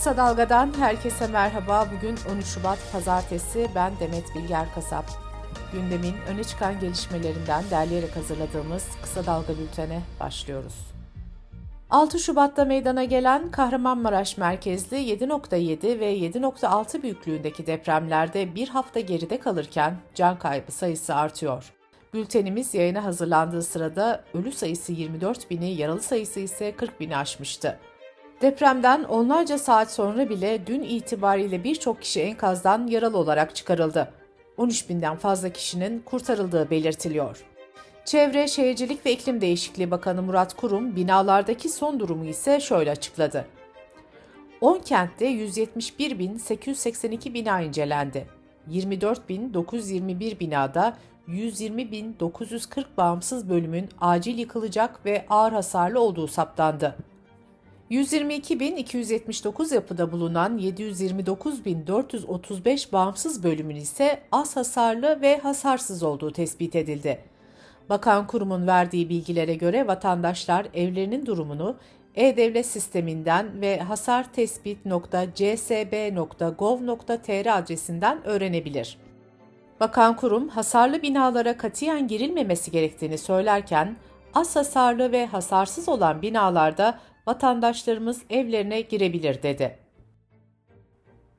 Kısa Dalga'dan herkese merhaba. Bugün 13 Şubat Pazartesi. Ben Demet Bilger Kasap. Gündemin öne çıkan gelişmelerinden derleyerek hazırladığımız Kısa Dalga bültene başlıyoruz. 6 Şubat'ta meydana gelen Kahramanmaraş merkezli 7.7 ve 7.6 büyüklüğündeki depremlerde bir hafta geride kalırken can kaybı sayısı artıyor. Bültenimiz yayına hazırlandığı sırada ölü sayısı 24 bini, yaralı sayısı ise 40 bini aşmıştı. Depremden onlarca saat sonra bile dün itibariyle birçok kişi enkazdan yaralı olarak çıkarıldı. 13 binden fazla kişinin kurtarıldığı belirtiliyor. Çevre, Şehircilik ve İklim Değişikliği Bakanı Murat Kurum binalardaki son durumu ise şöyle açıkladı. 10 kentte 171.882 bina incelendi. 24.921 binada 120.940 bağımsız bölümün acil yıkılacak ve ağır hasarlı olduğu saptandı. 122.279 yapıda bulunan 729.435 bağımsız bölümün ise az hasarlı ve hasarsız olduğu tespit edildi. Bakan kurumun verdiği bilgilere göre vatandaşlar evlerinin durumunu e-Devlet sisteminden ve hasartespit.csb.gov.tr adresinden öğrenebilir. Bakan kurum hasarlı binalara katiyen girilmemesi gerektiğini söylerken az hasarlı ve hasarsız olan binalarda vatandaşlarımız evlerine girebilir dedi.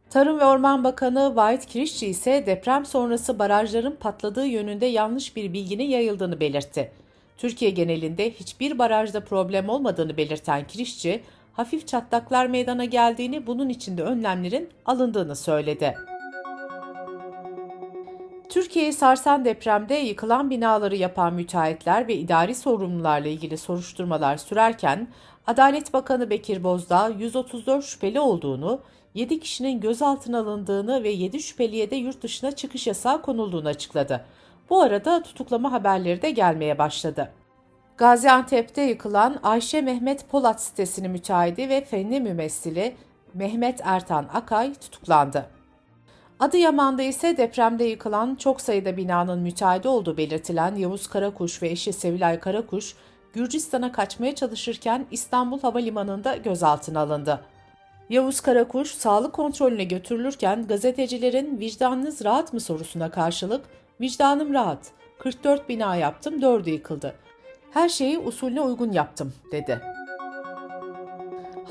Tarım ve Orman Bakanı Vahit Kirişçi ise deprem sonrası barajların patladığı yönünde yanlış bir bilginin yayıldığını belirtti. Türkiye genelinde hiçbir barajda problem olmadığını belirten Kirişçi, hafif çatlaklar meydana geldiğini, bunun için de önlemlerin alındığını söyledi. Türkiye'yi sarsan depremde yıkılan binaları yapan müteahhitler ve idari sorumlularla ilgili soruşturmalar sürerken Adalet Bakanı Bekir Bozdağ 134 şüpheli olduğunu, 7 kişinin gözaltına alındığını ve 7 şüpheliye de yurt dışına çıkış yasağı konulduğunu açıkladı. Bu arada tutuklama haberleri de gelmeye başladı. Gaziantep'te yıkılan Ayşe Mehmet Polat sitesinin müteahhidi ve fenli mümessili Mehmet Ertan Akay tutuklandı. Adıyaman'da ise depremde yıkılan çok sayıda binanın müteahhidi olduğu belirtilen Yavuz Karakuş ve eşi Sevilay Karakuş, Gürcistan'a kaçmaya çalışırken İstanbul Havalimanı'nda gözaltına alındı. Yavuz Karakuş sağlık kontrolüne götürülürken gazetecilerin vicdanınız rahat mı sorusuna karşılık vicdanım rahat, 44 bina yaptım 4'ü yıkıldı. Her şeyi usulüne uygun yaptım dedi.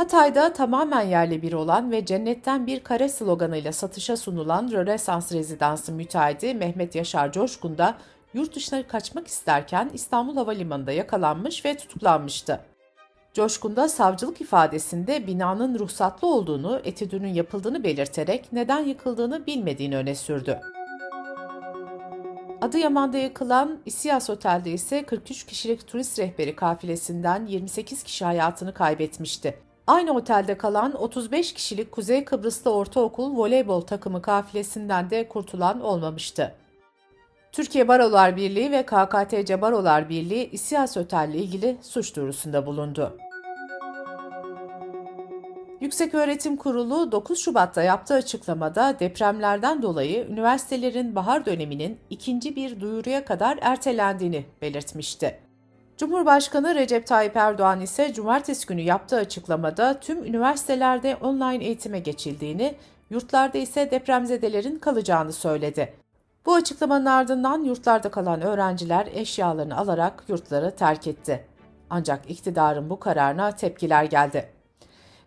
Hatay'da tamamen yerli bir olan ve cennetten bir kare sloganıyla satışa sunulan Rönesans Rezidansı müteahhidi Mehmet Yaşar Coşkun da yurt dışına kaçmak isterken İstanbul Havalimanı'nda yakalanmış ve tutuklanmıştı. Coşkun'da savcılık ifadesinde binanın ruhsatlı olduğunu, etüdünün yapıldığını belirterek neden yıkıldığını bilmediğini öne sürdü. Adıyaman'da yıkılan İsiyas Otel'de ise 43 kişilik turist rehberi kafilesinden 28 kişi hayatını kaybetmişti. Aynı otelde kalan 35 kişilik Kuzey Kıbrıs'ta ortaokul voleybol takımı kafilesinden de kurtulan olmamıştı. Türkiye Barolar Birliği ve KKTC Barolar Birliği İSİAS Otel ile ilgili suç duyurusunda bulundu. Yükseköğretim Kurulu 9 Şubat'ta yaptığı açıklamada depremlerden dolayı üniversitelerin bahar döneminin ikinci bir duyuruya kadar ertelendiğini belirtmişti. Cumhurbaşkanı Recep Tayyip Erdoğan ise cumartesi günü yaptığı açıklamada tüm üniversitelerde online eğitime geçildiğini, yurtlarda ise depremzedelerin kalacağını söyledi. Bu açıklamanın ardından yurtlarda kalan öğrenciler eşyalarını alarak yurtları terk etti. Ancak iktidarın bu kararına tepkiler geldi.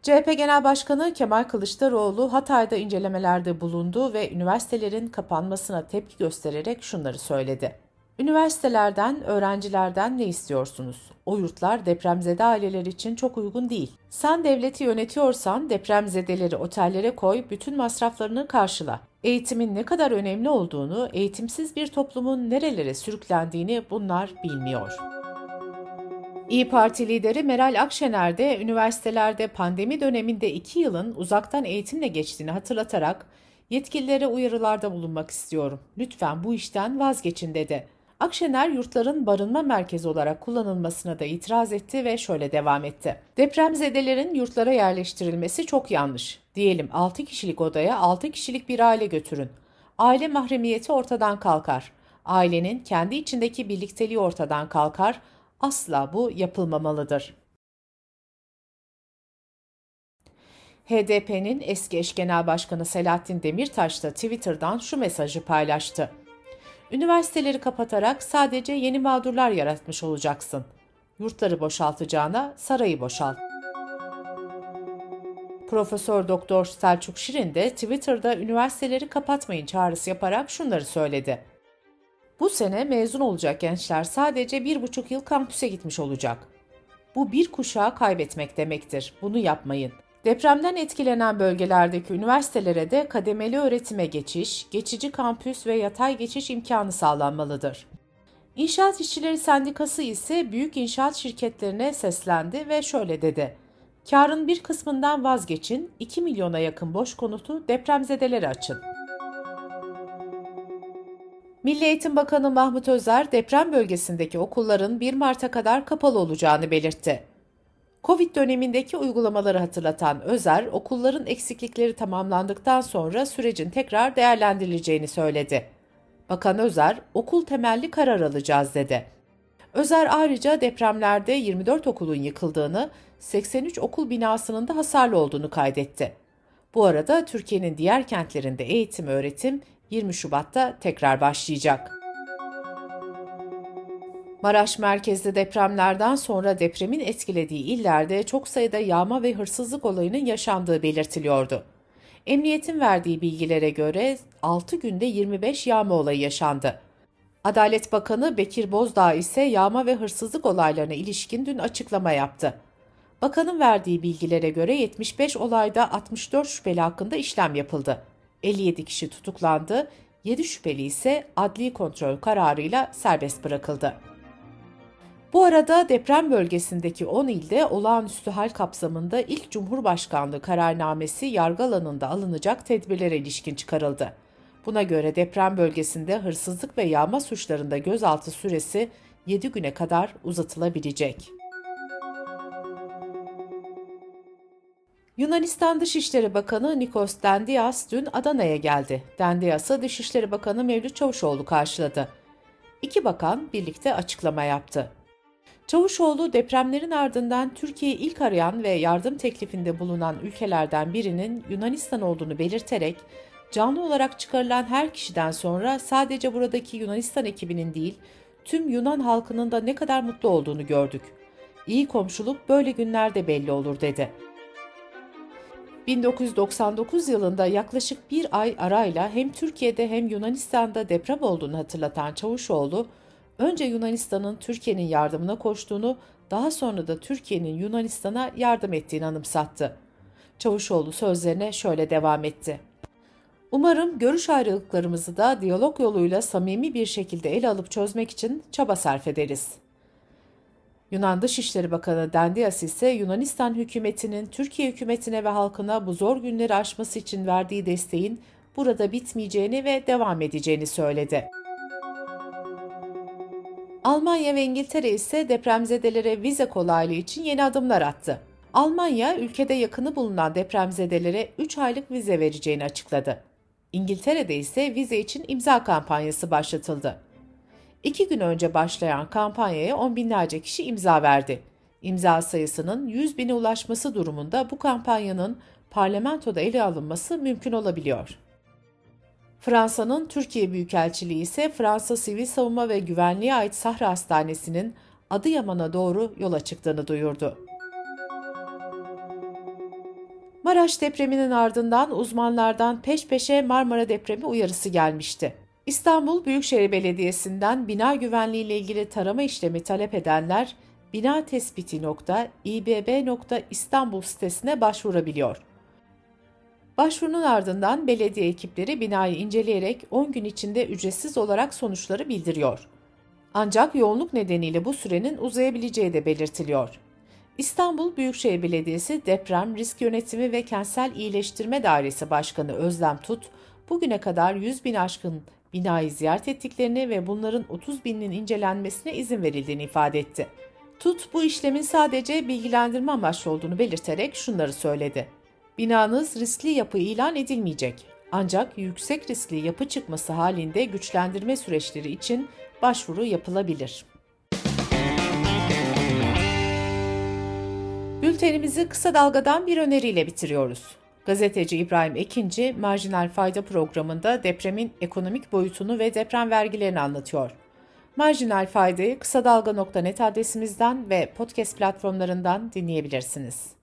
CHP Genel Başkanı Kemal Kılıçdaroğlu Hatay'da incelemelerde bulundu ve üniversitelerin kapanmasına tepki göstererek şunları söyledi. Üniversitelerden, öğrencilerden ne istiyorsunuz? O yurtlar depremzede aileler için çok uygun değil. Sen devleti yönetiyorsan depremzedeleri otellere koy, bütün masraflarını karşıla. Eğitimin ne kadar önemli olduğunu, eğitimsiz bir toplumun nerelere sürüklendiğini bunlar bilmiyor. İyi Parti lideri Meral Akşener de üniversitelerde pandemi döneminde iki yılın uzaktan eğitimle geçtiğini hatırlatarak yetkililere uyarılarda bulunmak istiyorum. Lütfen bu işten vazgeçin dedi. Akşener yurtların barınma merkezi olarak kullanılmasına da itiraz etti ve şöyle devam etti. Depremzedelerin yurtlara yerleştirilmesi çok yanlış. Diyelim 6 kişilik odaya 6 kişilik bir aile götürün. Aile mahremiyeti ortadan kalkar. Ailenin kendi içindeki birlikteliği ortadan kalkar. Asla bu yapılmamalıdır. HDP'nin eski eş genel başkanı Selahattin Demirtaş da Twitter'dan şu mesajı paylaştı. Üniversiteleri kapatarak sadece yeni mağdurlar yaratmış olacaksın. Yurtları boşaltacağına sarayı boşalt. Profesör Doktor Selçuk Şirin de Twitter'da üniversiteleri kapatmayın çağrısı yaparak şunları söyledi. Bu sene mezun olacak gençler sadece bir buçuk yıl kampüse gitmiş olacak. Bu bir kuşağı kaybetmek demektir. Bunu yapmayın. Depremden etkilenen bölgelerdeki üniversitelere de kademeli öğretime geçiş, geçici kampüs ve yatay geçiş imkanı sağlanmalıdır. İnşaat İşçileri Sendikası ise büyük inşaat şirketlerine seslendi ve şöyle dedi. Karın bir kısmından vazgeçin, 2 milyona yakın boş konutu depremzedelere açın. Milli Eğitim Bakanı Mahmut Özer deprem bölgesindeki okulların 1 Mart'a kadar kapalı olacağını belirtti. Covid dönemindeki uygulamaları hatırlatan Özer, okulların eksiklikleri tamamlandıktan sonra sürecin tekrar değerlendirileceğini söyledi. Bakan Özer, okul temelli karar alacağız dedi. Özer ayrıca depremlerde 24 okulun yıkıldığını, 83 okul binasının da hasarlı olduğunu kaydetti. Bu arada Türkiye'nin diğer kentlerinde eğitim öğretim 20 Şubat'ta tekrar başlayacak. Maraş merkezli depremlerden sonra depremin etkilediği illerde çok sayıda yağma ve hırsızlık olayının yaşandığı belirtiliyordu. Emniyetin verdiği bilgilere göre 6 günde 25 yağma olayı yaşandı. Adalet Bakanı Bekir Bozdağ ise yağma ve hırsızlık olaylarına ilişkin dün açıklama yaptı. Bakanın verdiği bilgilere göre 75 olayda 64 şüpheli hakkında işlem yapıldı. 57 kişi tutuklandı, 7 şüpheli ise adli kontrol kararıyla serbest bırakıldı. Bu arada deprem bölgesindeki 10 ilde olağanüstü hal kapsamında ilk Cumhurbaşkanlığı kararnamesi yargı alanında alınacak tedbirlere ilişkin çıkarıldı. Buna göre deprem bölgesinde hırsızlık ve yağma suçlarında gözaltı süresi 7 güne kadar uzatılabilecek. Yunanistan Dışişleri Bakanı Nikos Dendias dün Adana'ya geldi. Dendias'ı Dışişleri Bakanı Mevlüt Çavuşoğlu karşıladı. İki bakan birlikte açıklama yaptı. Çavuşoğlu depremlerin ardından Türkiye'yi ilk arayan ve yardım teklifinde bulunan ülkelerden birinin Yunanistan olduğunu belirterek canlı olarak çıkarılan her kişiden sonra sadece buradaki Yunanistan ekibinin değil, tüm Yunan halkının da ne kadar mutlu olduğunu gördük. İyi komşuluk böyle günlerde belli olur dedi. 1999 yılında yaklaşık bir ay arayla hem Türkiye'de hem Yunanistan'da deprem olduğunu hatırlatan Çavuşoğlu, önce Yunanistan'ın Türkiye'nin yardımına koştuğunu, daha sonra da Türkiye'nin Yunanistan'a yardım ettiğini anımsattı. Çavuşoğlu sözlerine şöyle devam etti. Umarım görüş ayrılıklarımızı da diyalog yoluyla samimi bir şekilde ele alıp çözmek için çaba sarf ederiz. Yunan Dışişleri Bakanı Dendias ise Yunanistan hükümetinin Türkiye hükümetine ve halkına bu zor günleri aşması için verdiği desteğin burada bitmeyeceğini ve devam edeceğini söyledi. Almanya ve İngiltere ise depremzedelere vize kolaylığı için yeni adımlar attı. Almanya, ülkede yakını bulunan depremzedelere 3 aylık vize vereceğini açıkladı. İngiltere'de ise vize için imza kampanyası başlatıldı. İki gün önce başlayan kampanyaya on binlerce kişi imza verdi. İmza sayısının 100 bine ulaşması durumunda bu kampanyanın parlamentoda ele alınması mümkün olabiliyor. Fransa'nın Türkiye Büyükelçiliği ise Fransa Sivil Savunma ve Güvenliğe ait Sahra Hastanesi'nin Adıyaman'a doğru yola çıktığını duyurdu. Maraş depreminin ardından uzmanlardan peş peşe Marmara depremi uyarısı gelmişti. İstanbul Büyükşehir Belediyesi'nden bina güvenliği ile ilgili tarama işlemi talep edenler bina tespiti.ibb.istanbul sitesine başvurabiliyor. Başvurunun ardından belediye ekipleri binayı inceleyerek 10 gün içinde ücretsiz olarak sonuçları bildiriyor. Ancak yoğunluk nedeniyle bu sürenin uzayabileceği de belirtiliyor. İstanbul Büyükşehir Belediyesi Deprem Risk Yönetimi ve Kentsel İyileştirme Dairesi Başkanı Özlem Tut, bugüne kadar 100 bin aşkın binayı ziyaret ettiklerini ve bunların 30 binin incelenmesine izin verildiğini ifade etti. Tut bu işlemin sadece bilgilendirme amaçlı olduğunu belirterek şunları söyledi. Binanız riskli yapı ilan edilmeyecek. Ancak yüksek riskli yapı çıkması halinde güçlendirme süreçleri için başvuru yapılabilir. Bültenimizi kısa dalgadan bir öneriyle bitiriyoruz. Gazeteci İbrahim Ekinci, Marjinal Fayda programında depremin ekonomik boyutunu ve deprem vergilerini anlatıyor. Marjinal Fayda'yı kısa dalga.net adresimizden ve podcast platformlarından dinleyebilirsiniz.